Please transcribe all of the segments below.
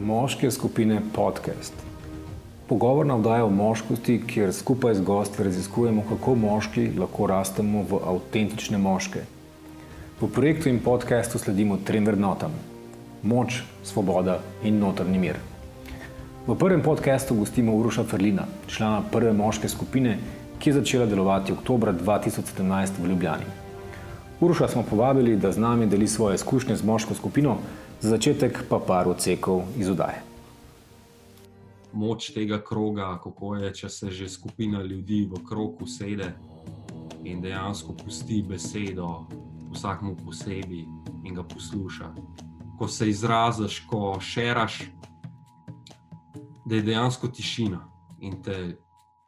Moške skupine podcast. Pogovorna vdaja o moškosti, kjer skupaj z gosti raziskujemo, kako moški lahko rastemo v avtentične moške. V projektu in podkastu sledimo trem vrednotam: moč, svoboda in notrni mir. V prvem podkastu gostimo Uroša Ferlina, člana prve moške skupine, ki je začela delovati oktober 2017 v Ljubljani. Uroša smo povabili, da z nami deli svoje izkušnje z moško skupino, za začetek pa par odsekov iz udaje. Moč tega kroga, kako je, če se že skupina ljudi v krogu sede in dejansko pusti besedo vsakmu posebej in ga posluša. Ko se izraziš, ko šeraš, da je dejansko tišina in te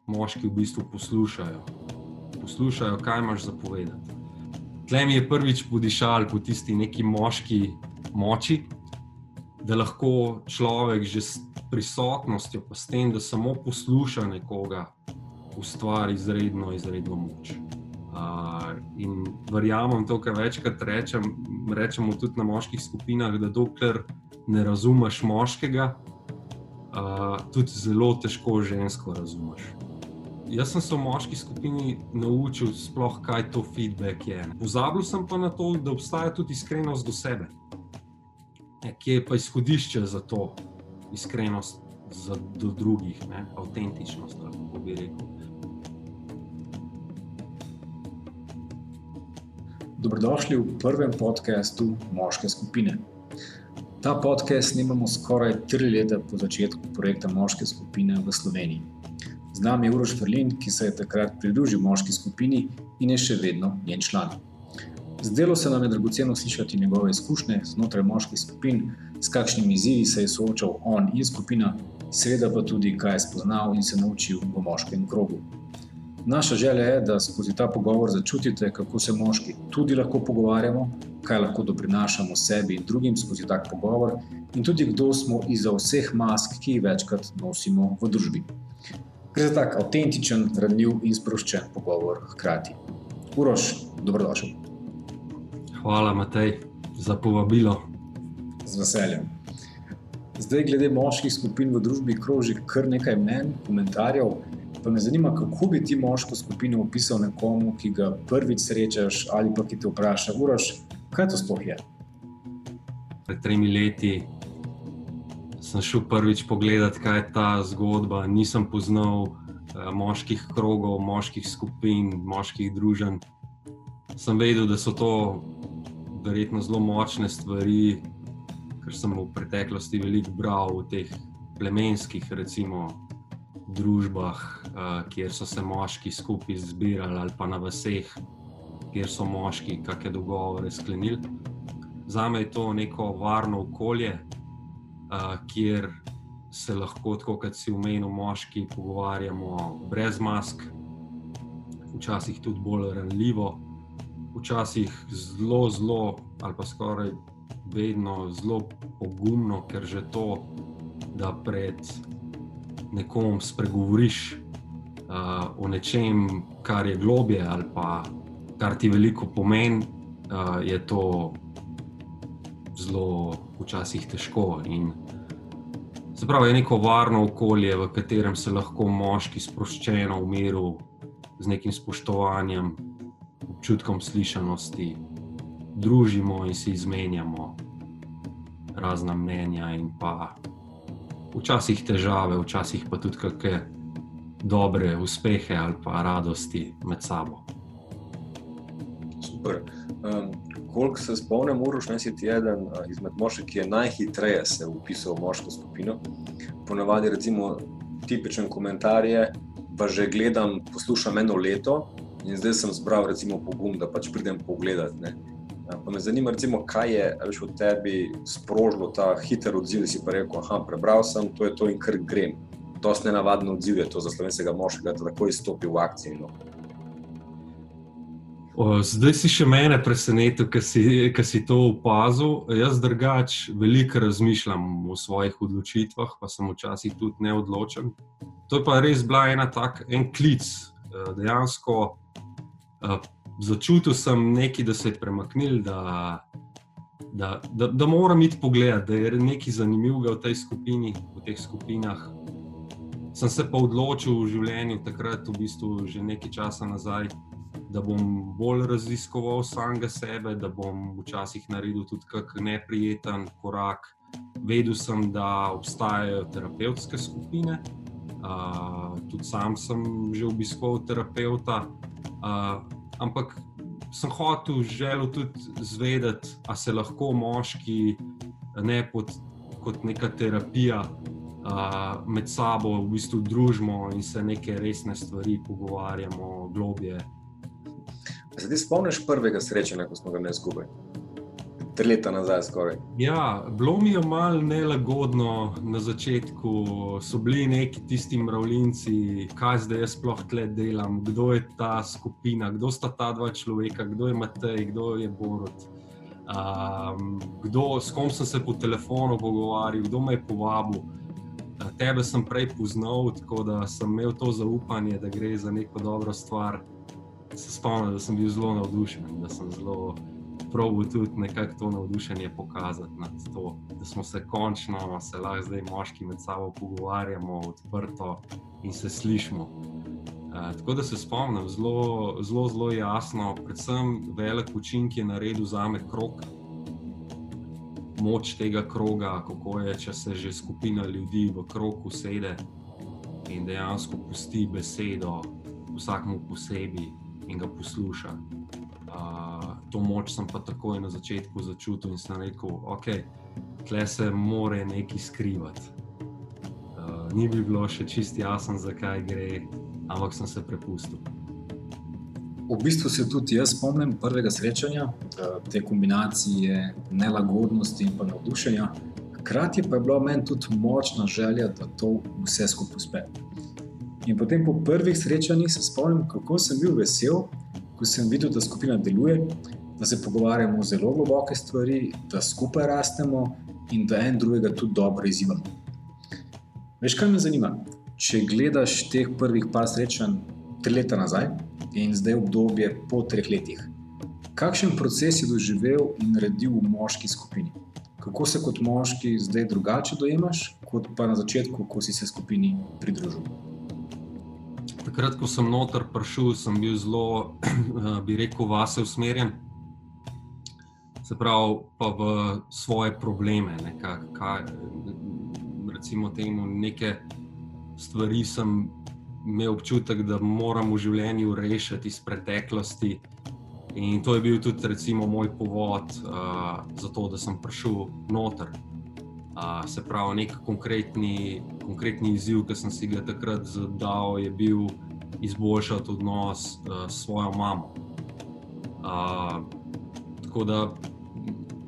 moški v bistvu poslušajo. Poslušajo, kaj imaš za povedati. Tlem je prvič podišal po tisti neki moški moči, da lahko človek že s prisotnostjo, pa s tem, da samo posluša nekoga, ustvari izredno, izredno moč. Uh, in verjamem to, kar večkrat rečem, rečemo tudi na moških skupinah, da dokler ne razumeš moškega, uh, tudi zelo težko žensko razumeš. Jaz sem se v moški skupini naučil, sploh kaj to feedback je. Pozabil sem pa na to, da obstaja tudi iskrenost do sebe kje je pa izhodišče za to iskrenost za, do drugih, ne? avtentičnost, kako bi rekel. Dobrodošli v prvem podkastu Moške skupine. Ta podcast snimamo skoraj tri leta po začetku projekta Moške skupine v Sloveniji. Z nami je Uroš Ferlin, ki se je takrat pridružil moški skupini in je še vedno njen član. Zdelo se nam je dragoceno slišati njegove izkušnje znotraj moških skupin, s kakšnimi izzivi se je soočal on in skupina, seveda pa tudi, kaj je spoznal in se naučil v moškem krogu. Naša želja je, da skozi ta pogovor začutite, kako se moški tudi lahko pogovarjamo, kaj lahko doprinašamo sebi in drugim skozi tak pogovor, in tudi kdo smo izza vseh mask, ki jih večkrat nosimo v družbi. Gre za tak avtentičen, ranljiv in sproščen pogovor hkrati. Uroš, dobrodošel. Hvala, Matej, za povabilo. Z veseljem. Zdaj, glede moških skupin v družbi, kroži kar nekaj mnen, komentarjev. Pa me zanima, kako bi ti moško skupino opisal nekomu, ki ga prvič srečaš ali pa ki te vpraša, uraš, kaj to sploh je. Pred tremi leti sem šel prvič pogledat, kaj je ta zgodba. Nisem poznal uh, moških krogov, moških skupin, moških družen. Sem vedel, da so to verjetno zelo močne stvari, ker sem v preteklosti veliko bral v teh plemenskih, recimo, družbah, uh, kjer so se moški skupaj zbirali, ali pa na vseh, kjer so moški kakšne dogovore sklenili. Za me je to neko varno okolje, uh, kjer se lahko, tako kot si umenil, moški pogovarjamo brez mask, včasih tudi bolj ranljivo včasih zelo, zelo, ali pa skoraj vedno zelo pogumno, ker že to, da pred nekom spregovoriš uh, o nečem, kar je globje ali pa kar ti veliko pomeni, uh, je to zelo včasih težko. In se pravi, je neko varno okolje, v katerem se lahko moški sproščeno, v miru, z nekim spoštovanjem občutkom slišanosti, družimo in si izmenjamo razna mnenja, in pa včasih težave, včasih pa tudi kakšne dobre uspehe ali pa radosti med sabo. Super. Um, koliko se spomnim, Uroš, naj si ti eden izmed moških, ki je najhitreje se upisal v moško skupino. Ponavadi, recimo, tipičen komentar je, pa že gledam, poslušam eno leto, In zdaj sem zbral, recimo, pogum, da pač pridem pogledat. Ne. Ja, pa me zanima, recimo, kaj je veš, v tebi sprožilo ta hiter odziv, da si pa rekel: Ah, prebral sem to, je to in kar grem. Je nenavadno odziv, je to za slovenskega moškega, da tako izstopi v akcijo. No. Zdaj si še mene presenetil, ker si, si to opazil. Jaz drugač veliko razmišljam o svojih odločitvah, pa sem včasih tudi neodločen. To je pa res bila ena tak, en klic. Eh, dejansko začutil sem nekaj, da se je premaknil, da da, da, da moram iti pogledat, da je nekaj zanimivega v tej skupini, v teh skupinah. Sem se pa odločil v življenju, takrat, v bistvu, že nekaj časa nazaj, da bom bolj raziskoval samega sebe, da bom včasih naredil tudi kakšen neprijeten korak. Vedel sem, da obstajajo terapevtske skupine, uh, tudi sam sem že obiskoval terapeuta, uh, ampak sem hotel, želel tudi zvedeti, ali se lahko moški ne pod, kot neka terapija uh, med sabo v bistvu družimo in se neke resne stvari pogovarjamo globje. Se ti spomniš prvega srečanja, ko smo ga imeli skupaj? Tri leta nazaj. Skoraj. Ja, bilo mi je malo nelagodno na začetku, so bili neki tisti mravljinci, kaj zdaj jaz sploh tle delam, kdo je ta skupina, kdo sta ta dva človeka, kdo je Matej, kdo je Borod. Um, kdo, s kom sem se po telefonu pogovarjal, kdo me je povabil. Tebe sem prej poznal, tako da sem imel to zaupanje, da gre za neko dobro stvar. Se spomnim, da sem bil zelo navdušen, da sem zelo probo tudi nekako to navdušenje pokazati nad to, da smo se končno, se lahko zdaj moški med sabo pogovarjamo odprto in se slišimo. Uh, tako da se spomnim zelo, zelo, zelo jasno, predvsem velik učinek je naredil za me krok. Moč tega kroga, kako je, če se že skupina ljudi v krogu sede in dejansko pusti besedo vsakmu posebej in ga posluša. Uh, to moč sem pa takoj na začetku začutil in sem rekel, ok, tle se more nekaj skrivati. Uh, ni bi bilo še čist jasno, zakaj gre, ampak sem se prepustil. V bistvu se tudi jaz spomnim prvega srečanja, te kombinacije nelagodnosti in navdušenja. Hkrati pa je bila meni tudi močna želja, da to vse skupaj uspe. In potem po prvih srečanjih se spomnim, kako sem bil vesel, ko sem videl, da skupina deluje, da se pogovarjamo o zelo globoke stvari, da skupaj rastemo in da en drugega tudi dobro izzivamo. Veš, kaj me zanima? Če gledaš teh prvih par srečanj tri leta nazaj in zdaj obdobje po treh letih, kakšen proces si doživel in naredil v moški skupini? Kako se kot moški zdaj drugače dojemaš, kot pa na začetku, ko si se skupini pridružil? Takrat, ko sem noter prišel, sem bil zelo, bi rekel, vase usmerjen se pravi, pa v svoje probleme. Nekak, kaj, recimo, temu, neke stvari sem imel občutek, da moram v življenju rešiti iz preteklosti. In to je bil tudi recimo, moj povod uh, za to, da sem prišel noter. Uh, se pravi, nek konkretni, konkretni izziv, ki sem si ga takrat zadal, je bil izboljšati odnos uh, s svojo mamo. Uh, tako da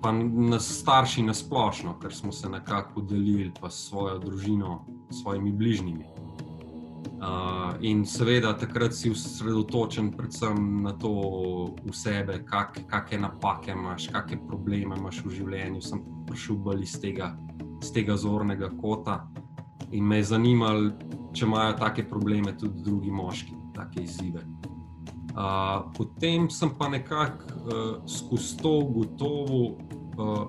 pa nas starši na splošno, ker smo se nekako delili pa s svojo družino, s svojimi bližnjimi. Uh, in seveda, takrat si osredotočen predvsem na to, v sebe, kakšne kak napake imaš, kakšne probleme imaš v življenju. Sem prišel bolj iz tega, iz tega zornega kota in me je zanimalo, če imajo take probleme tudi drugi moški, take izzive. Uh, potem sem pa nekako uh, skozi to ugotovil, uh,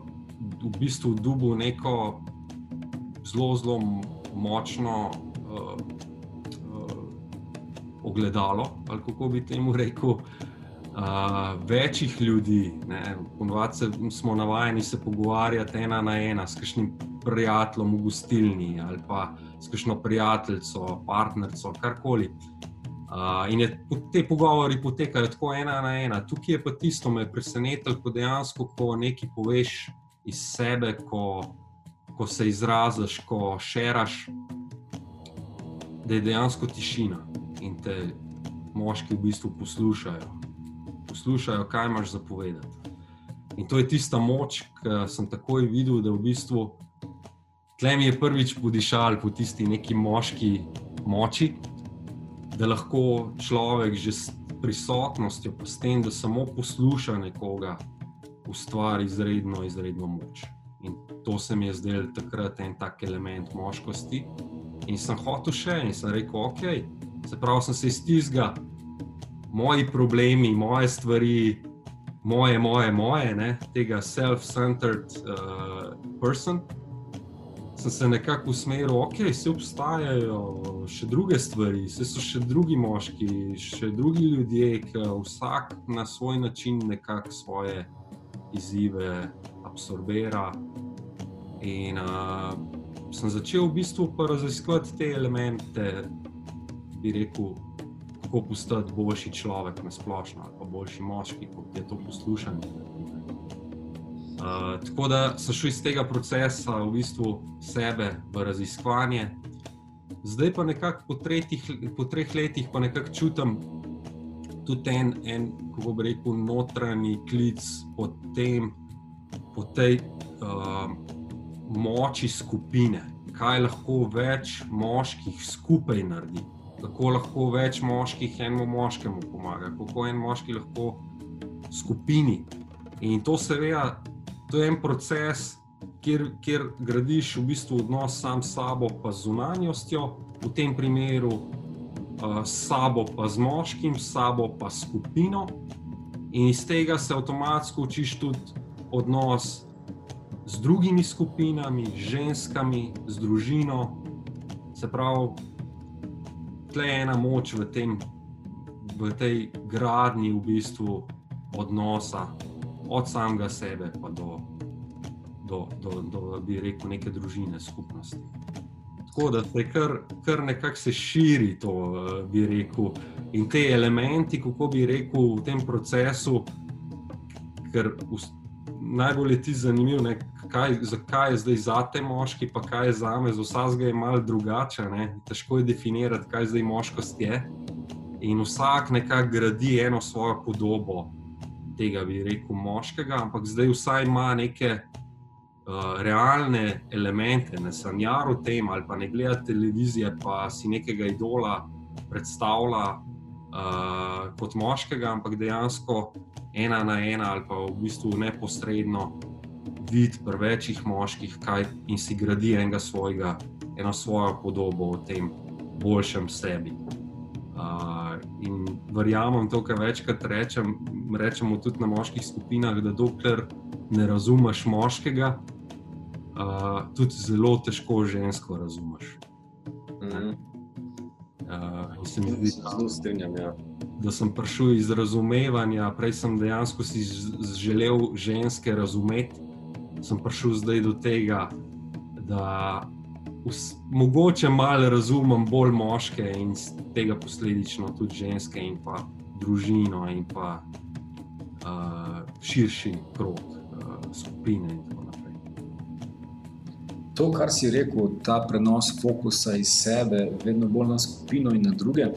v bistvu dubu neko zelo, zelo močno uh, uh, ogledalo, ali kako bi temu rekel. Uh, večjih ljudi, ponovadi smo navajeni se pogovarjati ena na ena s kakšnim prijateljem v gostilni ali pa s kakšno prijateljico, partnerico, karkoli. In je, te pogovori potekajo tako ena na ena. Tukaj je pa tisto, me presenetilo, ko dejansko, ko nekaj poveš iz sebe, ko, ko se izraziš, ko šeraš, da je dejansko tišina in te moški v bistvu poslušajo. Poslušajo, kaj imaš za povedati. In to je tista moč, ki sem takoj videl, da v bistvu tlem je prvič podišal po tisti neki moški moči da lahko človek že s prisotnostjo, pa s tem, da samo posluša nekoga, ustvari izredno, izredno moč. In to se mi je zdelo takrat en tak element moškosti. In sem hotel še in sem rekel, ok, se pravi, sem se iz tizga, moji problemi, moje stvari, moje, moje, moje, ne, tega self-centered uh, person, sem se nekako usmeril, ok, se obstajajo še druge stvari, se so še drugi moški, še drugi ljudje, ki vsak na svoj način nekako svoje izzive absorbira. In uh, sem začel v bistvu raziskovati te elemente, bi rekel, kako postati boljši človek na splošno, ali pa boljši moški, kot je to poslušanje. Uh, tako da sem šel iz tega procesa v bistvu sebe v raziskovanje. Zdaj pa nekako po, po treh letih pa nekako čutim tudi en, en kako bi rekel, notranji klic po, tem, po tej uh, moči skupine, kaj lahko več moških skupaj naredi kako lahko več moških enemu moškemu pomaga, kako en moški lahko skupini. In to seveda, to je en proces, kjer, kjer gradiš v bistvu odnos sam s sabo, pa z zunanjostjo, v tem primeru uh, s sabo, pa z moškim, s sabo, pa s skupino. In iz tega se avtomatsko učiš tudi odnos z drugimi skupinami, z ženskami, z družino. Se pravi, tle ena moč v, tem, v tej gradnji v bistvu odnosa, od samega sebe pa do, do, do, do bi rekel, neke družine, skupnosti. Tako da se kar, kar nekako se širi to, bi rekel, in te elementi, kako bi rekel, v tem procesu, ker najbolj je ti zanimivo, kaj, zakaj je zdaj za te moški, pa kaj je za me, za vsakega je malo drugače. Ne? Težko je definirati, kaj zdaj moškost je. In vsak nekako gradi eno svojo podobo tega, bi rekel, moškega, ampak zdaj vsaj ima neke uh, realne elemente, ne sanjar o tem, ali pa ne gleda televizije, pa si nekega idola predstavlja uh, kot moškega, ampak dejansko ena na ena ali pa v bistvu neposredno vidi pri večjih moških kaj, in si gradi enega svojega, eno svojo podobo o tem boljšem sebi. Uh, in verjamem to, kar večkrat rečem, rečemo tudi na moških skupinah, da dokler ne razumeš moškega, uh, tudi zelo težko žensko razumeš. Mm -hmm. uh, se mi zdi, zelo strinjam. Ja da sem prišel iz razumevanja, prej sem dejansko si želel ženske razumeti, sem prišel zdaj do tega, da us, mogoče malo razumem bolj moške in tega posledično tudi ženske in pa družino in pa uh, širši krog uh, skupine in tako naprej. To, kar si rekel, ta prenos fokusa iz sebe, vedno bolj na skupino in na druge,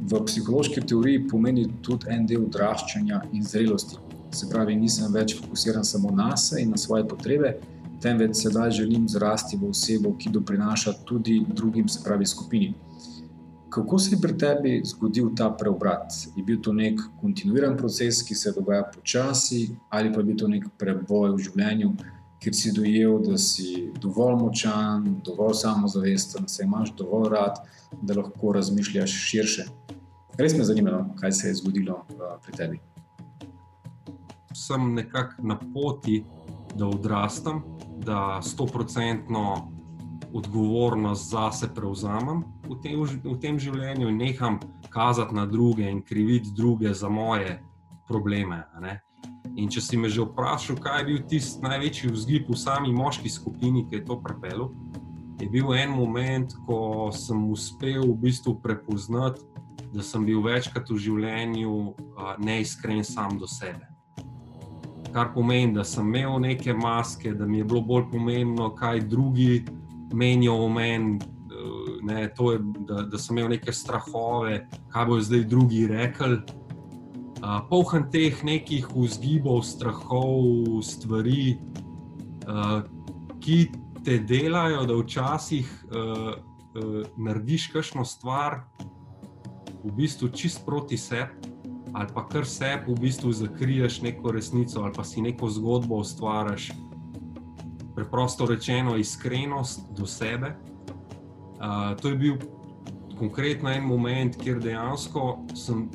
v psihološki teoriji pomeni tudi en del odraščanja in zrelosti. Se pravi, nisem več fokusiran samo na sebe in na svoje potrebe, temveč sedaj želim zrasti v osebo, ki doprinaša tudi drugim, se pravi, skupini. Kako se je pri tebi zgodil ta preobrat? Je bil to nek kontinuiran proces, ki se dogaja počasi, ali pa je bil to nek preboj v življenju, ker si dojel, da si dovolj močan, dovolj samozavesten, da se imaš dovolj rad, da lahko razmišljaš širše? Res me zanima, no, kaj se je zgodilo uh, pri tebi. Sem nekako na poti, da odrastam, da sto procentno odgovornost za sebe prevzamem v tem, v tem življenju in neham kazati na druge in kriviti druge za moje probleme. In če si me že vprašal, kaj je bil tisti največji vzgib v sami moški skupini, ki je to pripeljal, je bil en moment, ko sem uspel v bistvu prepoznati da sem bil večkrat v življenju neiskren sam do sebe. Kar pomeni, da sem imel neke maske, da mi je bilo bolj pomembno, kaj drugi menijo o meni. Ne, to je, da, da sem imel neke strahove, kaj bojo zdaj drugi rekli. Uh, Poham teh nekih vzgibov, strahov, stvari, uh, ki te delajo, da včasih uh, uh, narediš kakšno stvar, v bistvu čist proti sebi, ali pa kar sebi v bistvu zakriješ neko resnico, ali pa si neko zgodbo ustvariš. Preprosto rečeno, iskrenost do sebe. Uh, to je bil konkretno en moment, kjer dejansko sem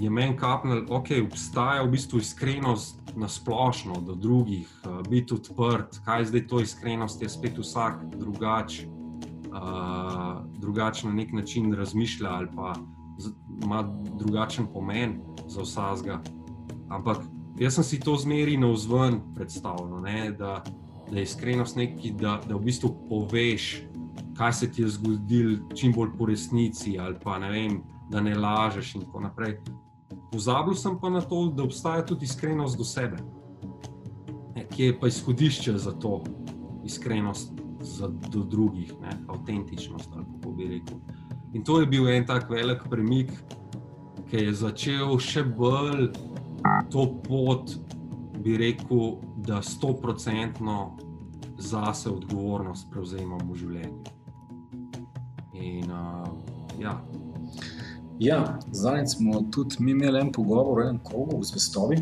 je meni kapnil, da okay, obstaja v bistvu iskrenost na splošno do drugih, uh, biti odprt, kaj zdaj to iskrenost, je spet vsak drugačen. Uh, drugačen na nek način razmišlja, ali pa ima drugačen pomen za vsakega. Ampak jaz sem si to zmeri na vzven predstavljal, da, da je iskrenost nekaj, da, da v bistvu poveš, kaj se ti je zgodilo, čim bolj po resnici, ali pa ne vem, da ne lažeš in tako naprej. Pozabil sem pa na to, da obstaja tudi iskrenost do sebe, ki je pa izhodišče za to iskrenost za, do drugih, ne, avtentičnost. Kako bi rekel. In to je bil en tak velik premik, ki je začel še bolj to pot, bi rekel, da sto procentno zase odgovornost prevzemam v življenju. In, uh, ja. Ja, Zadnjič smo tudi mi imeli en pogovor o enem krogu v zvestobi.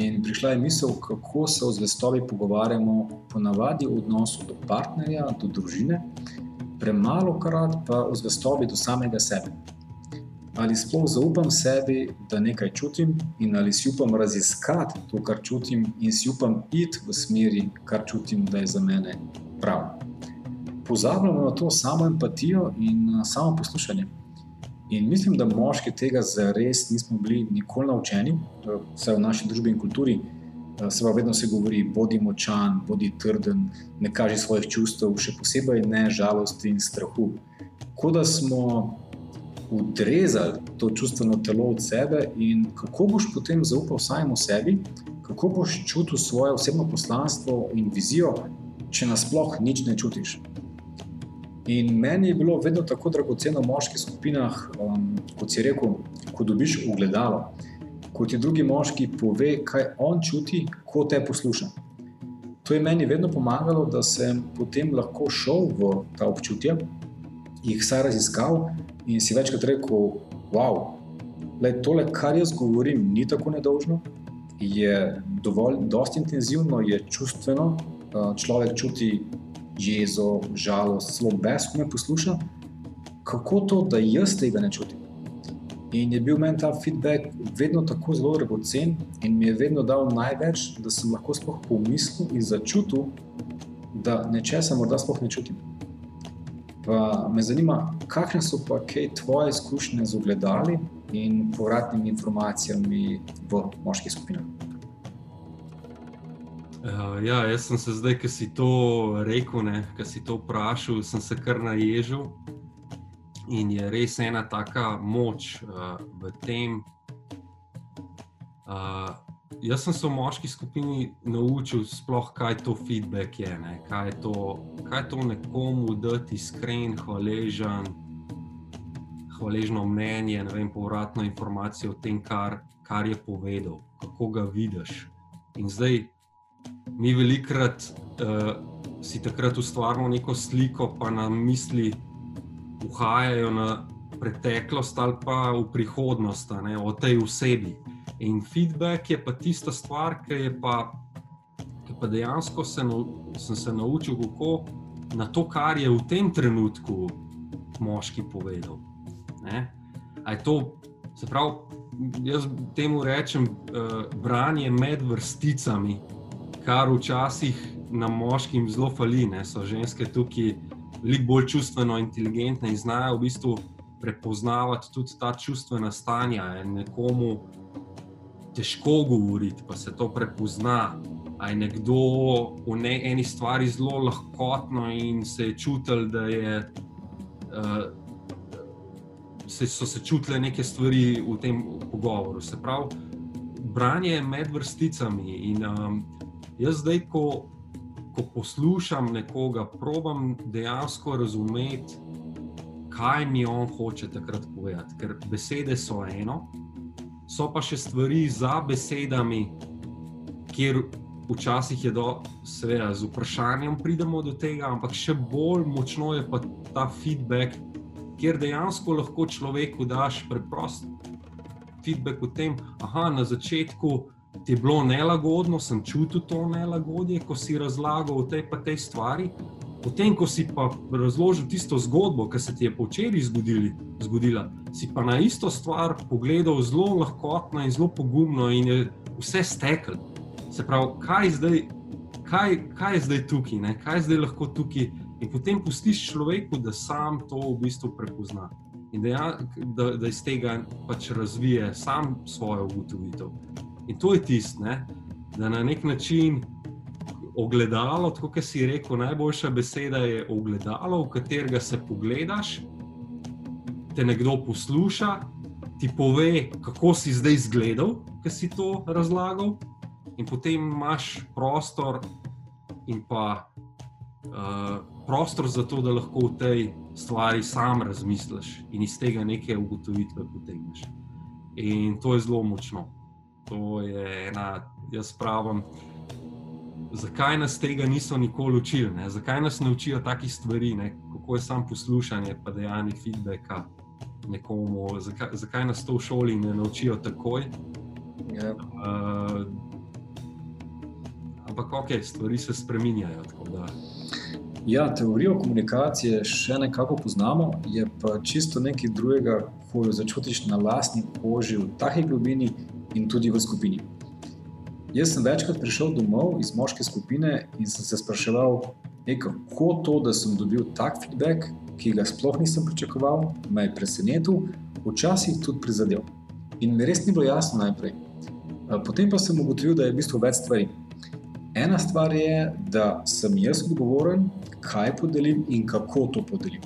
In prišla je misel, kako se v zvestobi pogovarjamo, ponavadi v odnosu do partnerja, do družine, premalo krat pa v zvestobi do samega sebe. Ali sploh zaupam sebi, da nekaj čutim, in ali si upam raziskati to, kar čutim, in si upam iti v smeri, kar čutim, da je za mene prav. Pozabljamo na to samo empatijo in samo poslušanje. In mislim, da moški tega zares nismo bili nikoli naučeni, vse v naši družbi in kulturi. Se pa vedno se govori, bodi močan, bodi trden, ne kaži svojih čustev, še posebej ne žalosti in strahu. Kot da smo odrezali to čustveno telo od sebe, in kako boš potem zaupal samemu sebi, kako boš čutil svoje osebno poslanstvo in vizijo, če nasploh nič ne čutiš. In meni je bilo vedno tako dragoceno v moških skupinah, um, kot si rekel, ko dobiš ogledalo, ko ti drugi moški pove, kaj on čuti, ko te posluša. To je meni vedno pomagalo, da sem potem lahko šel v ta občutja, jih vsaj raziskal in si večkrat rekel, wow, le tole, kar jaz govorim, ni tako nedožno, je dovolj, dosti intenzivno, je čustveno, uh, človek čuti jezo, žalost, zelo bes, ko me posluša, kako to, da jaz tega ne čutim. In je bil meni ta feedback vedno tako zelo dragocen in mi je vedno dal največ, da sem lahko sploh pomislil in začutil, da nečesa morda sploh ne čutim. Pa me zanima, kakšne so pa kaj tvoje izkušnje z ogledali in povratnimi informacijami v moških skupinah. Uh, ja, jaz sem se zdaj, ki si to rekel, ki si to vprašal, sem se kar naježil. In je res ena taka moč uh, v tem. Uh, jaz sem se v moški skupini naučil, sploh kaj to feedback je, kaj je to, kaj to nekomu dati iskren, hvaležen, hvaležno mnenje, ne vem, povratno informacijo o tem, kar, kar je povedal, kako ga vidiš. In zdaj mi velikrat uh, si takrat ustvarjamo neko sliko, pa nam misli uhajajo na preteklost ali pa v prihodnost, ne, o tej osebi. In feedback je pa tista stvar, ki je pa, ki pa dejansko se, sem se naučil, kako na to, kar je v tem trenutku moški povedal. To, se pravi, jaz temu rečem uh, branje med vrsticami kar včasih na moškim zelo fali. Ne? So ženske tukaj veliko bolj čustveno inteligentne in znajo v bistvu prepoznavati tudi ta čustvena stanja. Nekomu težko govoriti, pa se to prepozna. A je nekdo v ne, eni stvari zelo lahkotno in se je čutil, da je, uh, se, so se čutile neke stvari v tem pogovoru. Se pravi, branje med vrsticami in um, Jaz zdaj, ko, ko poslušam nekoga, probujem dejansko razumeti, kaj mi on hoče takrat povedati. Ker besede so eno, so pa še stvari za besedami, kjer včasih je do, seveda, z vprašanjem pridemo do tega, ampak še bolj močno je pa ta feedback, kjer dejansko lahko človeku daš preprost feedback o tem, da na začetku ti je bilo nelagodno, sem čutil to nelagodje, ko si razlagal o tej pa tej stvari. Potem, ko si pa razložil tisto zgodbo, ki se ti je včeraj zgodila, si pa na isto stvar pogledal zelo lahkotno in zelo pogumno, in je vse stekel. Se pravi, kaj, zdaj, kaj, kaj je zdaj tukaj, ne? kaj je zdaj lahko tukaj, in potem pustiš človeku, da sam to v bistvu prepozna in da, ja, da, da iz tega pač razvije sam svojo ugotovitev. In to je tisto, da na nek način ogledalo, tako kot si rekel, najboljša beseda je ogledalo, v katerega se pogledaš, te nekdo posluša, ti pove, kako si zdaj izgledal, ki si to razlagal, in potem imaš prostor in pa uh, prostor za to, da lahko v tej stvari sam razmisliš in iz tega neke ugotovitve potegneš. In to je zelo močno. To je ena, jaz pravim zakaj nas tega niso nikoli učili, ne? zakaj nas ne učijo takih stvari, ne? kako je samo poslušanje, pa dejanje feedbacka nekomu, zakaj, zakaj nas to v šoli ne naučijo takoj. Ja. Uh, ampak ok, stvari se spremenjajo. Ja, teorijo komunikacije še nekako poznamo, je pa čisto nekaj drugega, ko jo začutiš na lastni koži, v taki globini in tudi v skupini. Jaz sem večkrat prišel domov iz moške skupine in sem se spraševal, kako to, da sem dobil tak feedback, ki ga sploh nisem pričakoval, me je presenetil, včasih tudi prizadel. In res ni bilo jasno najprej. Potem pa sem ugotovil, da je v bistvu več stvari. Ena stvar je, da sem jaz odgovoren, kaj podelim in kako to podelim.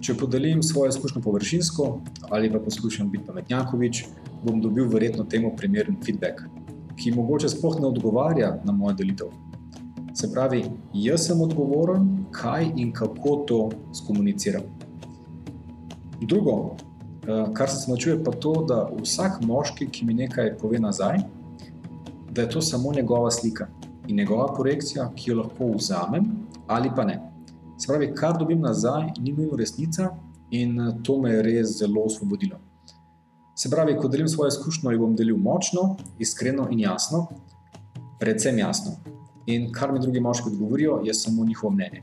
Če podelim svojo izkušnjo površinsko ali pa poskušam biti pametnjakovič, bom dobil verjetno temu primeren feedback ki mogoče sploh ne odgovarja na mojo delitev. Se pravi, jaz sem odgovoren, kaj in kako to skomuniciram. Drugo, eh, kar se naučuje, pa to, da vsak moški, ki mi nekaj pove nazaj, da je to samo njegova slika in njegova projekcija, ki jo lahko vzamem ali pa ne. Se pravi, kar dobim nazaj, ni nujno resnica in eh, to me je res zelo osvobodilo. Se pravi, ko delim svojo izkušnjo, jo bom delil močno, iskreno in jasno, predvsem jasno. In kar mi drugi moški odgovorijo, je samo njihovo mnenje.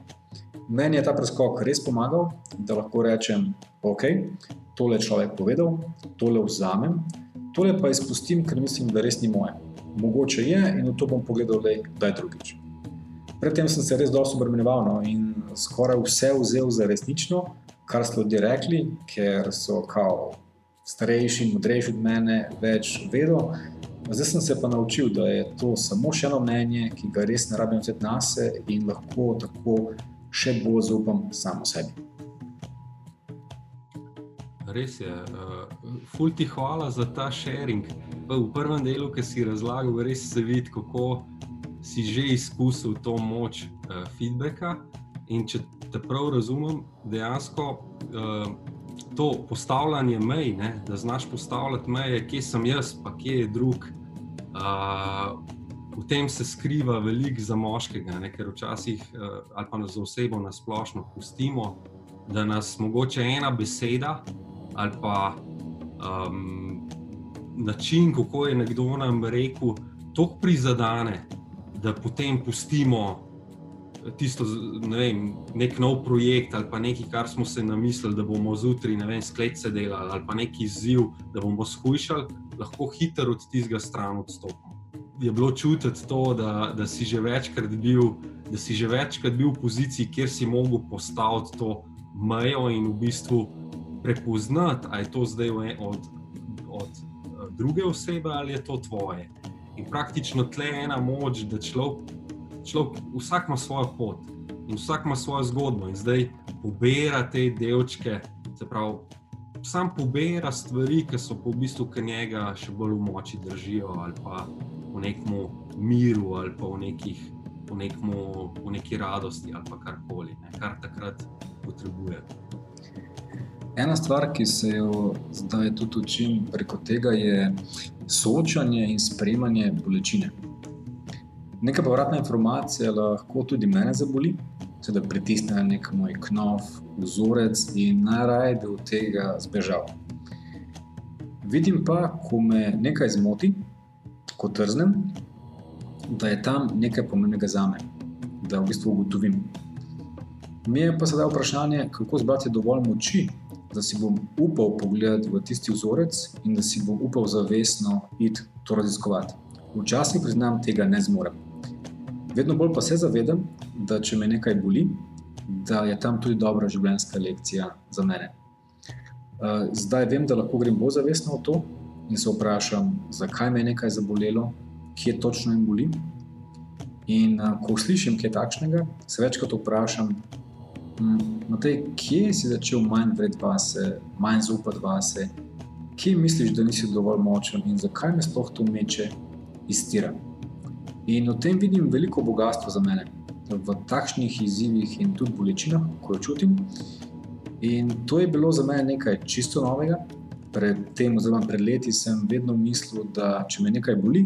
Meni je ta preskok res pomagal, da lahko rečem, ok, tole človek povedal, tole vzamem, tole pa izpustim, ker mislim, da res ni moje. Mogoče je in v to bom pogledal, da je drugič. Predtem sem se res dosto obremenjeval no, in skoraj vse vzel za resnično, kar so ljudje rekli, ker so kao starejši, modrejši od mene, več vedel. Zdaj sem se pa naučil, da je to samo še eno mnenje, ki ga res ne rabim vzeti na sebe in lahko tako še bolj zaupam samo sebi. Res je. Uh, ful ti hvala za ta sharing. V prvem delu, ki si razlagal, res se vidi, kako si že izkusil to moč uh, feedbacka. In če te prav razumem, dejansko uh, to postavljanje mej, ne, da znaš postavljati meje, kje sem jaz, pa kje je drug. Uh, v tem se skriva veliko za moškega, ne, ker včasih, uh, ali pa za osebo na splošno, pustimo, da nas mogoče ena beseda ali pa um, način, kako je nekdo nam rekel, tako prizadene, da potem pustimo tisto, ne vem, nek nov projekt ali pa nekaj, kar smo se namislili, da bomo zjutraj, ne vem, skletce delali ali pa neki izziv, da bomo skušali, lahko hitro od tistega stran odstopimo. Je bilo čutiti to, da, da si že večkrat bil, da si že večkrat bil v poziciji, kjer si mogel postaviti to mejo in v bistvu prepoznati, ali je to zdaj od, od eh, druge osebe ali je to tvoje. In praktično tle je ena moč, da človek človek, vsak ima svojo pot in vsak ima svojo zgodbo, in zdaj pobira te delčke, se pravi, sam pobira stvari, ki so po v bistvu k njega še bolj v moči držijo, ali pa v nekem miru, ali pa v, nekih, v, nekmu, v neki radosti, ali pa karkoli, ne, kar takrat potrebuje. Ena stvar, ki se jo zdaj tudi učim preko tega, je soočanje in sprejemanje bolečine. Neka povratna informacija lahko tudi mene zaboli, da pritisne na nek moj knov, vzorec in najraje bi od tega zbežal. Vidim pa, ko me nekaj zmoti, ko trznem, da je tam nekaj pomembnega za me, da v bistvu ugotovim. Mi je pa sedaj vprašanje, kako zbrati dovolj moči, da si bom upal pogledati v tisti vzorec in da si bom upal zavestno iti to raziskovati. Včasih priznam, tega ne zmorem. Vedno bolj pa se zavedam, da če me nekaj boli, da je tam tudi dobra življenjska lekcija za mene. Eh, zdaj vem, da lahko grem bolj zavestno v to in se vprašam, zakaj me je nekaj zabolelo, kje točno jim boli. In uh, ko slišim kaj takšnega, se večkrat vprašam, hm, tej, kje si začel manj vredeti vase, manj zaupati vase, kje misliš, da nisi dovolj močen in zakaj me sploh to meče iz tira. In v tem vidim veliko bogatstva za mene, v takšnih izzivih in tudi bolečinah, ko jo čutim. In to je bilo za mene nekaj čisto novega. Pred tem, oziroma pred leti, sem vedno mislil, da če me nekaj boli,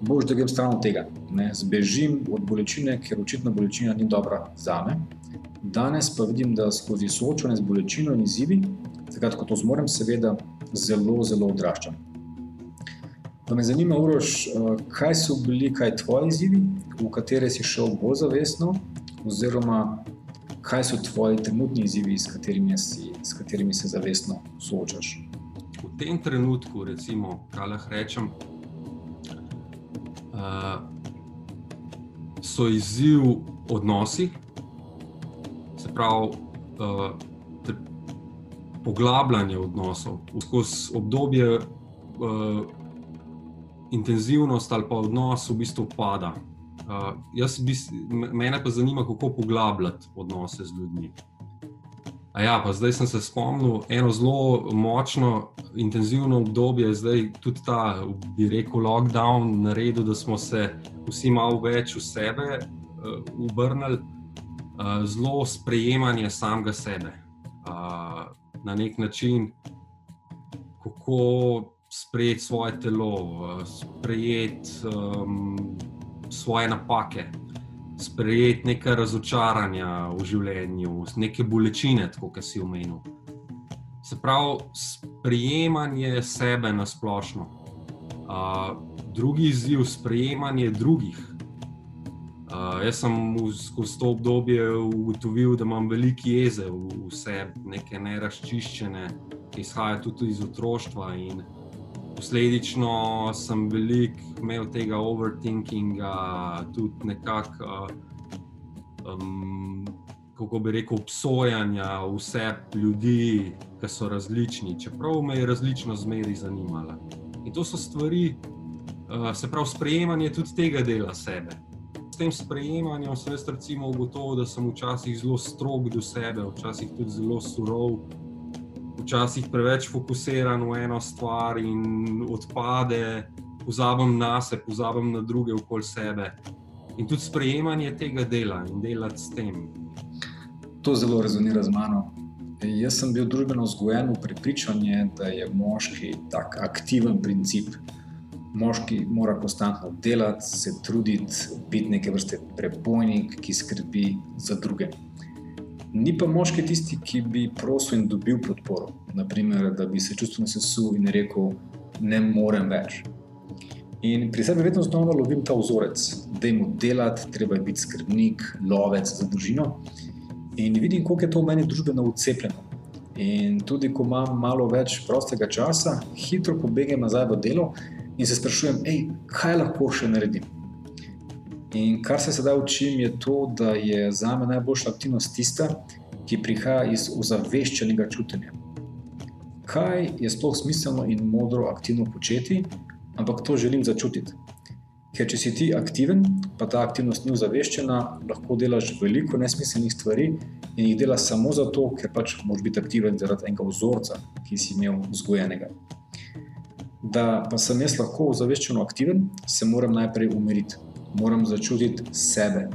boš da grem stran od tega. Ne? Zbežim od bolečine, ker očitno bolečina ni dobra za me. Danes pa vidim, da skozi soočanje z bolečino in izzivi, takrat, ko to zmorem, seveda zelo, zelo odraščam. Pa me zanima, Uroš, eh, kaj so bili kaj tvoji izzivi, v katere si šel bolj zavestno, oziroma kaj so tvoji trenutni izzivi, s katerimi, si, s katerimi se zavestno soočaš. V tem trenutku, recimo, kaj lahko rečem, uh, so izziv odnosi, se pravi, uh, poglabljanje odnosov. Skozi obdobje uh, intenzivnost ali pa odnos v bistvu pada. Uh, bi, mene pa zanima, kako poglabljati odnose z ljudmi. Ja, pa zdaj sem se spomnil eno zelo močno, intenzivno obdobje, zdaj tudi ta, bi rekel, lockdown, naredil, da smo se vsi malo več v sebe uh, obrnili, uh, zelo sprejemanje samega sebe. Uh, na nek način, kako sprejeti svoje telo, uh, sprejeti um, svoje napake sprejeti nekaj razočaranja v življenju, neke bolečine, kot si omenil. Se pravi, sprejemanje sebe na splošno. Uh, drugi izziv je sprejemanje drugih. Uh, jaz sem skozi to obdobje ugotovil, da imam veliko jeze v, v sebi, neke neraščiščene, ki izhajajo tudi iz otroštva. In, posledično sem veliko imel tega overthinkinga, tudi nekako, um, kako bi rekel, obsojanja vse ljudi, ki so različni, čeprav me je različno zmeri zanimala. In to so stvari, uh, se pravi, sprejemanje tudi tega dela sebe. S tem sprejemanjem sem jaz recimo ugotovil, da sem včasih zelo strog do sebe, včasih tudi zelo surov včasih preveč fokusiran v eno stvar in odpade, pozabim na sebe, pozabim na druge okoli sebe. In tudi sprejemanje tega dela in delati s tem. To zelo rezonira z mano. Jaz sem bil družbeno vzgojen v prepričanju, da je moški tak aktiven princip. Moški mora konstantno delati, se truditi, biti neke vrste prebojnik, ki skrbi za druge. Ni pa moški tisti, ki bi prosil in dobil podporo. Naprimer, da bi se čustveno sesul in rekel, ne morem več. In pri sebi vedno znova lovim ta vzorec, da jim delati, treba je biti skrbnik, lovec za družino. In vidim, koliko je to v meni družbeno ucepljeno. In tudi, ko imam malo več prostega časa, hitro pobegnem nazaj v delo in se sprašujem, kaj lahko še naredim. In kar se sedaj učim, je to, da je za me najboljša aktivnost tista, ki prihaja iz ozaveščenega čutenja. Kaj je sploh smiselno in modro aktivno početi, ampak to želim začutiti. Ker če si ti aktiven, pa ta aktivnost ni ozaveščena, lahko delaš veliko nesmiselnih stvari in jih delaš samo zato, ker pač moraš biti aktiven zaradi enega vzorca, ki si imel vzgojenega. Da pa sem jaz lahko ozaveščeno aktiven, se moram najprej umiriti moram začutiti sebe.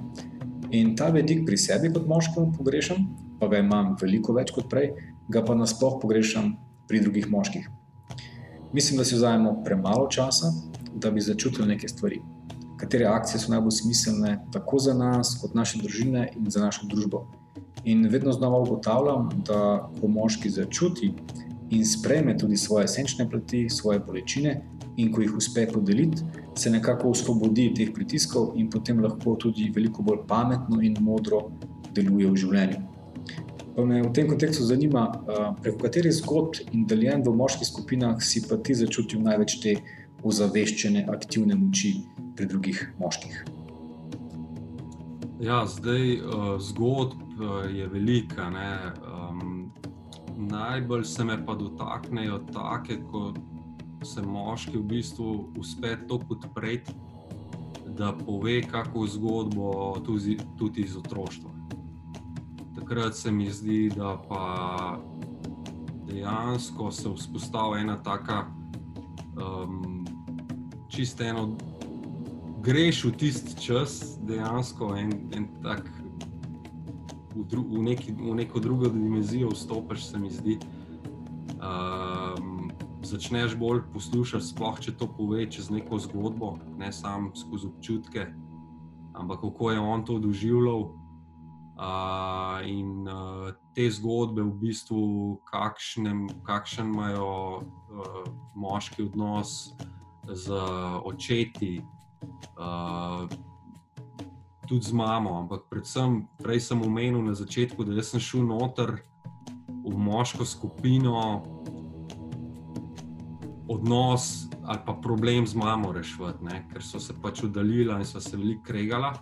In ta vedik pri sebi, kot moškemu, pogrešam, pa ga imam veliko več kot prej, ga pa nasploh pogrešam pri drugih moških. Mislim, da si vzajemo premalo časa, da bi začutili neke stvari. Katere akcije so najbolj smiselne, tako za nas, kot naše družine in za našo družbo. In vedno znova ugotavljam, da ko moški začuti in sprejme tudi svoje senčne plati, svoje bolečine, in ko jih uspe podeliti, se nekako osvobodi teh pritiskov in potem lahko tudi veliko bolj pametno in modro deluje v življenju. Pa me v tem kontekstu zanima, preko katerih zgodb in deljen v moških skupinah si pa ti začutil največ te ozaveščene, aktivne moči pri drugih moških. Ja, zdaj zgodb je velika. Um, najbolj se me pa dotaknejo take, ko se moški v bistvu uspe to podpreti, da pove kako zgodbo tudi, tudi iz otroštva takrat se mi zdi, da pa dejansko se vzpostavlja ena taka, um, čisto eno, greš v tisti čas, dejansko en, en tak. V, dru, v, neki, v neko drugo dimenzijo vstopiš, se mi zdi. Um, začneš bolj poslušati, sploh če to pove čez neko zgodbo, ne samo skozi občutke, ampak kako je on to doživljal. Uh, in uh, te zgodbe, v bistvu, kakšne, kakšen imajo uh, moški odnos z očeti, uh, tudi z mamo. Ampak, predvsem, prej sem omenil na začetku, da sem šel noter v moško skupino, odnos ali pa problem z mamo rešiti, ker so se pač oddaljila in so se veliko kregala.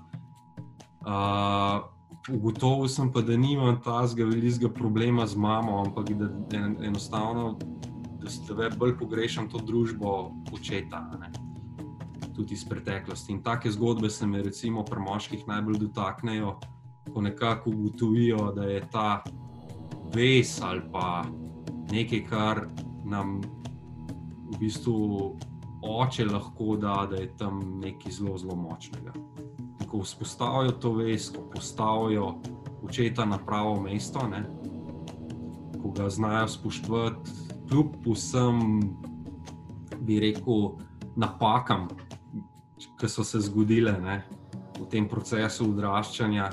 Uh, ugotovil sem pa, da nimam tazga velikega problema z mamo, ampak da en, enostavno, da se bolj pogrešam to družbo očeta. Ne? Tudi iz preteklosti. In take zgodbe se me, recimo, pri moških najbolj dotaknejo, ko nekako ugotovijo, da je ta ves ali pa nekaj, kar nam v bistvu oče lahko da, da je tam nekaj zelo, zelo močnega ko vzpostavijo to vez, ko postavijo očeta na pravo mesto, ne? ko ga znajo spoštovati, kljub vsem, bi rekel, napakam, ki so se zgodile ne? v tem procesu odraščanja.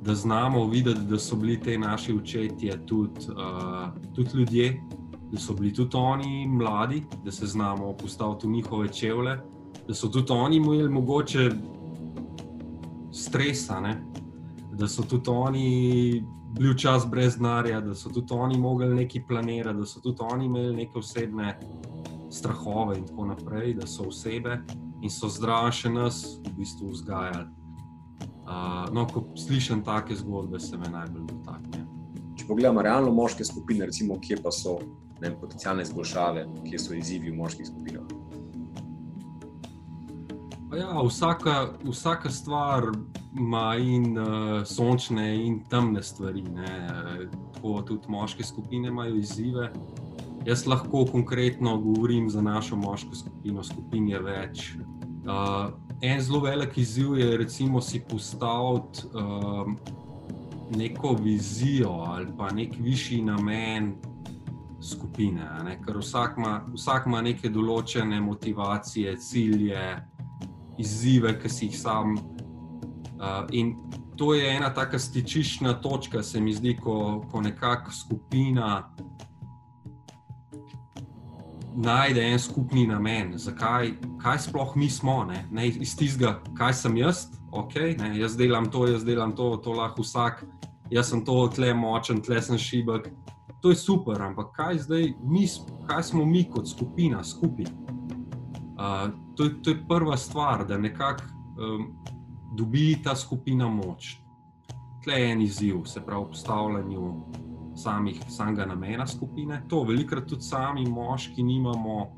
Da znamo videti, da so bili ti naši očetje tudi, uh, tudi ljudje, so bili tudi oni mladi, da se znamo postaviti v njihove čevlje, da so tudi oni imeli mogoče stresa, ne? da so tudi oni bili včasih brez denarja, da so tudi oni mogli nekaj planirati, da so tudi oni imeli neke osebne strahove in tako naprej, da so osebe in so zdravi še nas v bistvu vzgajali. Uh, no, ko slišim take zgodbe, se me najbolj dotakne. Pogledamo realno moške skupine, recimo, kje pa so ne, potencijalne izboljšave, kje so izzivi v moških skupinah. Ja, vsaka, vsaka stvar ima in uh, sončne, in temne stvari. Tako tudi moške skupine imajo izzive. Jaz lahko konkretno govorim za našo moško skupino, skupin je več. Uh, en zelo velik izziv je, recimo, si postaviti uh, neko vizijo ali pa nek višji namen skupine. Ne? Ker vsak ima, vsak ima neke določene motivacije, cilje izzive, ki si jih sam. Uh, in to je ena taka stičišna točka, se mi zdi, ko, ko nekakšna skupina najde en skupni namen, zakaj kaj sploh mi smo, ne, ne iz tistega, kaj sem jaz, okay, ne, jaz delam to, jaz delam to, to lahko vsak, jaz sem to, tle močen, tle sem šibek. To je super, ampak kaj zdaj, mi, kaj smo mi kot skupina, skupaj? Uh, to, to je prva stvar, da nekako um, dobi ta skupina moč. Tle je en izziv, se pravi, postavljanju samih, samega namena skupine. To velikrat tudi sami moški nimamo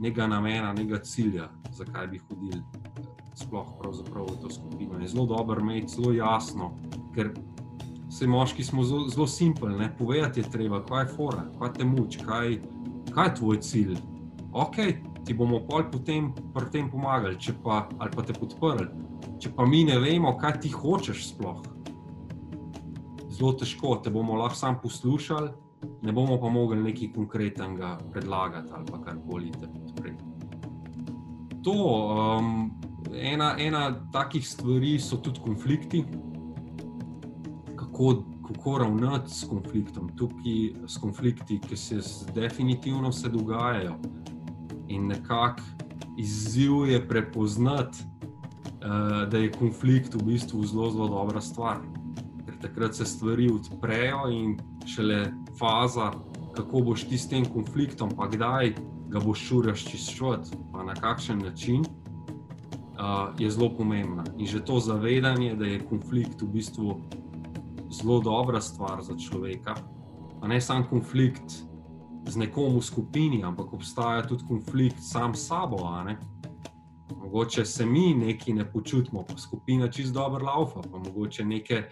nekega namena, nekega cilja, zakaj bi hodili. Sploh v to skupino je zelo dobro imeti, zelo jasno, ker vse moški smo zelo, zelo simpli. Povedati je treba, kaj je fora, kaj te muči, kaj, kaj je tvoj cilj. Ok, ti bomo pol potem pri tem pomagali, če pa, ali pa te podprli. Če pa mi ne vemo, kaj ti hočeš sploh. Zelo težko, te bomo lahko sam poslušali, ne bomo pa mogli nekaj konkretnega predlagati ali karkoli te podpreti. To, um, ena, ena takih stvari so tudi konflikti. Kako, kako ravnati s konfliktom, tukaj s konflikti, ki se definitivno se dogajajo in nekako izziv je prepoznati, uh, da je konflikt v bistvu zelo, zelo dobra stvar. Ker takrat se stvari odprejo in šele faza, kako boš ti s tem konfliktom, pa kdaj ga boš šel razčiščati, pa na kakšen način, uh, je zelo pomembna. In že to zavedanje, da je konflikt v bistvu zelo dobra stvar za človeka, pa ne samo konflikt z nekom v skupini, ampak obstaja tudi konflikt sam s sabo. Mogoče se mi neki ne počutimo, pa skupina čist dobro laufa, pa mogoče neke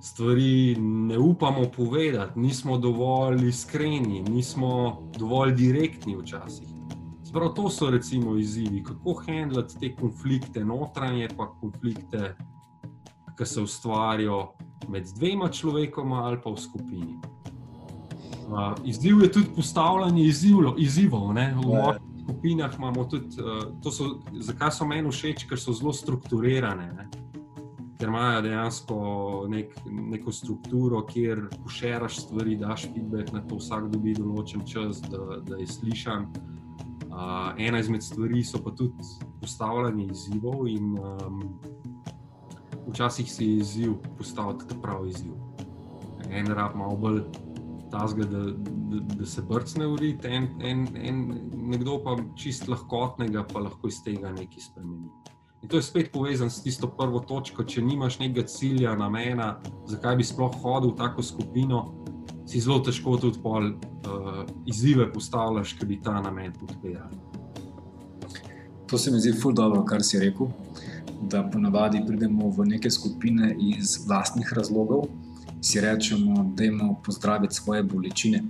stvari ne upamo povedati, nismo dovolj iskreni, nismo dovolj direktni včasih. Sprav to so recimo izzivi, kako handlati te konflikte, notranje pa konflikte, ki se ustvarijo med dvema človekoma ali pa v skupini. Uh, izziv je tudi postavljanje izzivlo, izzivov. Ne? V yeah. skupinah imamo tudi, uh, so, zakaj so meni všeč, ker so zelo strukturirane. Ne? Ker imajo dejansko nek, neko strukturo, kjer pošeraš stvari, daš feedback na to, vsak dobi določen čas, da, da je slišan. Uh, ena izmed stvari so pa tudi postavljanje izzivov, in um, včasih si je izziv postaviti pravi izziv. En rab malo bolj tazga, da, da, da se brcne urit, en, en, en, nekdo pa čist lahkotnega, pa lahko iz tega nekaj spremeni. In to je spet povezano s tisto prvo točko. Če nimaš nekega cilja, namena, zakaj bi sploh hodil v tako skupino, si zelo težko tudi pol, uh, izzive postavljaš, ki bi ta namen podpirali. To se mi zdi ful dobro, kar si rekel. Da ponavadi pridemo v neke skupine iz vlastnih razlogov, si rečemo, da imamo pozdraviti svoje bolečine.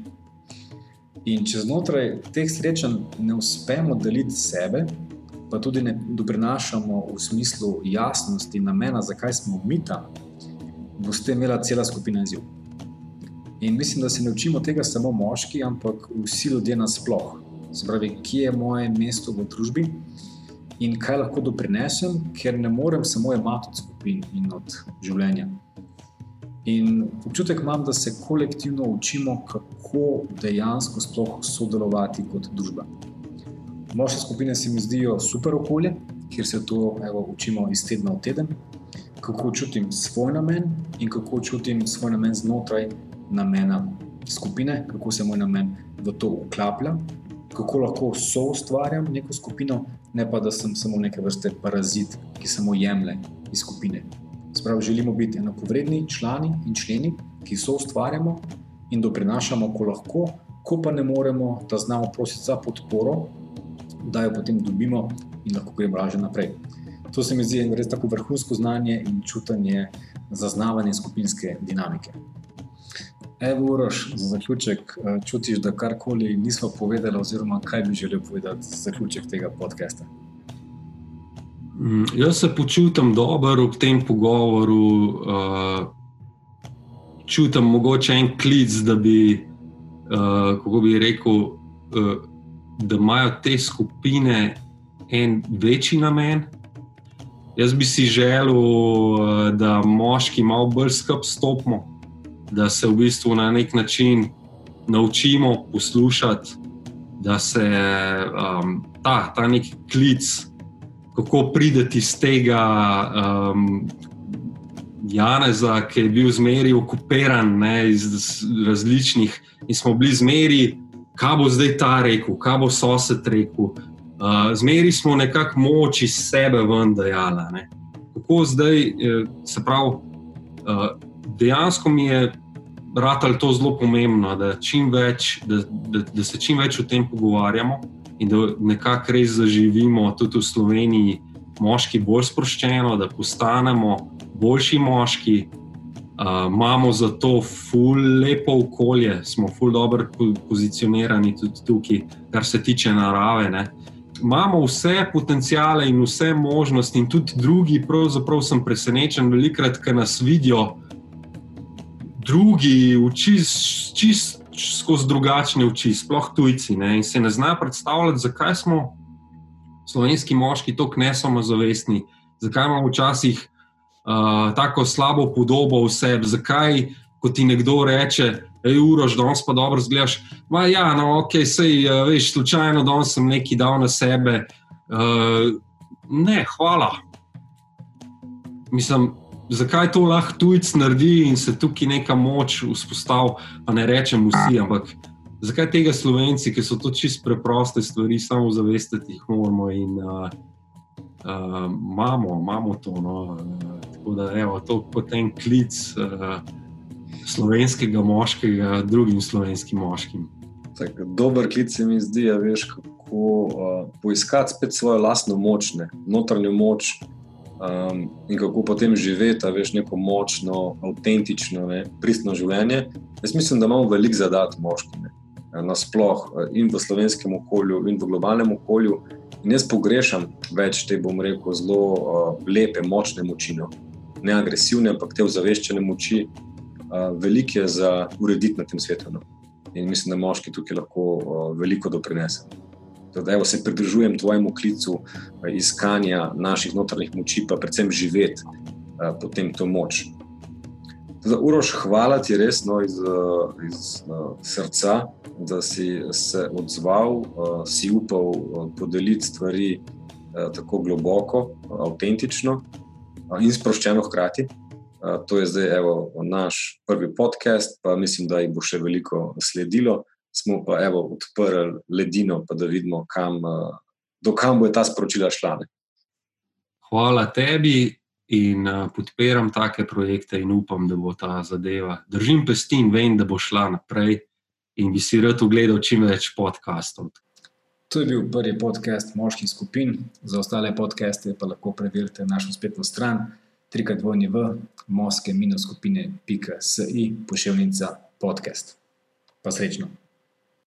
In če znotraj teh srečanj ne uspemo deliti sebe, pa tudi ne doprinašamo v smislu jasnosti namena, zakaj smo mi tam, bo s tem imela cela skupina izziv. In mislim, da se ne učimo tega samo moški, ampak vsi ljudje nasplošno. Se pravi, kje je moje mesto v družbi in kaj lahko doprinesem, ker ne morem samo imati od skupin in od življenja. In občutek imam, da se kolektivno učimo, kako dejansko sploh sodelovati kot družba. Moše skupine se mi zdijo super okolje, kjer se to evo, učimo iz tedna v teden, kako čutim svoj namen in kako čutim svoj namen znotraj namena skupine, kako se moj namen v to uklaplja, kako lahko soustvarjam neko skupino, ne pa da sem samo neke vrste parazit, ki samo jemlje iz skupine. Sprav, želimo biti enakovredni člani in členi, ki so ustvarjamo in doprinašamo, ko lahko, ko pa ne moremo, da znamo prositi za podporo, da jo potem dobimo in lahko gremo lažje naprej. To se mi zdi res tako vrhunsko znanje in čutanje zaznavanja skupinske dinamike. Evo, Uroš, za zaključek, eh, čutiš, da karkoli nismo povedali, oziroma kaj bi želel povedati za zaključek tega podcasta? Mm, jaz se počutim dobro ob tem pogovoru, uh, čutim mogoče en klic, da bi, uh, kako bi rekel, uh, da imajo te skupine en večji namen. Jaz bi si želel, uh, da moški malo bolj skupaj stopimo, da se v bistvu na nek način naučimo poslušati, da se um, ta, ta neki klic kako prideti iz tega um, Janeza, ki je bil zmeri okupiran ne, iz različnih in smo bili zmeri, kaj bo zdaj ta rekel, kaj bo sosed rekel. Uh, zmeri smo nekako moč iz sebe ven dajala. Ne. Kako zdaj, eh, se pravi, uh, dejansko mi je. Rad ali to zelo pomembno, da, več, da, da, da se čim več o tem pogovarjamo, in da nekako res zaživimo tudi v Sloveniji, moški bolj sproščeno, da postanemo boljši moški. Uh, imamo za to ful lepo okolje, smo ful dobro pozicionirani tudi tukaj, kar se tiče narave. Ne. Imamo vse potencijale in vse možnosti, in tudi drugi, pravzaprav sem presenečen, velikrat, ker nas vidijo, drugi, čist, čist skozi drugačne oči, sploh tujci. Ne, in se ne znajo predstavljati, zakaj smo slovenski moški tako nesamozavestni, zakaj imamo včasih uh, tako slabo podobo v sebi, zakaj, ko ti nekdo reče. Ej, urož, danes pa dobro zgledaš. Ma, ja, no, ok, sej, uh, veš, slučajno, danes sem nekaj dal na sebe. Uh, ne, hvala. Mislim, zakaj to lahko tujec naredi in se tukaj neka moč vzpostavi, pa ne rečem vsi, ampak zakaj tega slovenci, ki so to čist preproste stvari, samo zavestiti jih moramo in uh, uh, imamo, imamo to. No, uh, tako da je to potem klic uh, slovenskega moškega drugim slovenskim moškim. Tak, dober klic se mi zdi, da veš, kako uh, poiskati spet svojo lastno moč, ne? notranjo moč um, in kako potem živeti, veš, neko močno, avtentično, ne, pristno življenje. Jaz mislim, da imamo veliko zadat moški, nasplošno in v slovenskem okolju, in v globalnem okolju. In jaz pogrešam več te, bom rekel, zelo uh, lepe, močne moči, no. ne agresivne, ampak te ozaveščene moči, uh, veliko je za urediti na tem svetu. No. In mislim, da moški tukaj lahko uh, veliko doprinesejo da evo, se pridružujem tvojemu klicu eh, iskanja naših notranjih moči, pa predvsem živeti uh, potem to moč. Zdaj, Uroš, hvala ti resno iz, eh, iz uh, srca, da si se odzval, uh, si upal uh, podeliti stvari uh, tako globoko, avtentično uh, in sproščeno hkrati. Uh, to je zdaj evo, naš prvi podcast, pa mislim, da jih bo še veliko sledilo smo pa evo, odprli ledino, pa da vidimo, kam, eh, do kam bo ta sporočila šla. Hvala tebi in uh, podpiram take projekte in upam, da bo ta zadeva. Držim pesti in vem, da bo šla naprej in bi si rad ogledal čim več podkastov. To je bil prvi podcast moških skupin. Za ostale podcaste pa lahko preverite našo spletno stran trikratvorni v moske-skupine.si pošiljnica podcast. Pa srečno!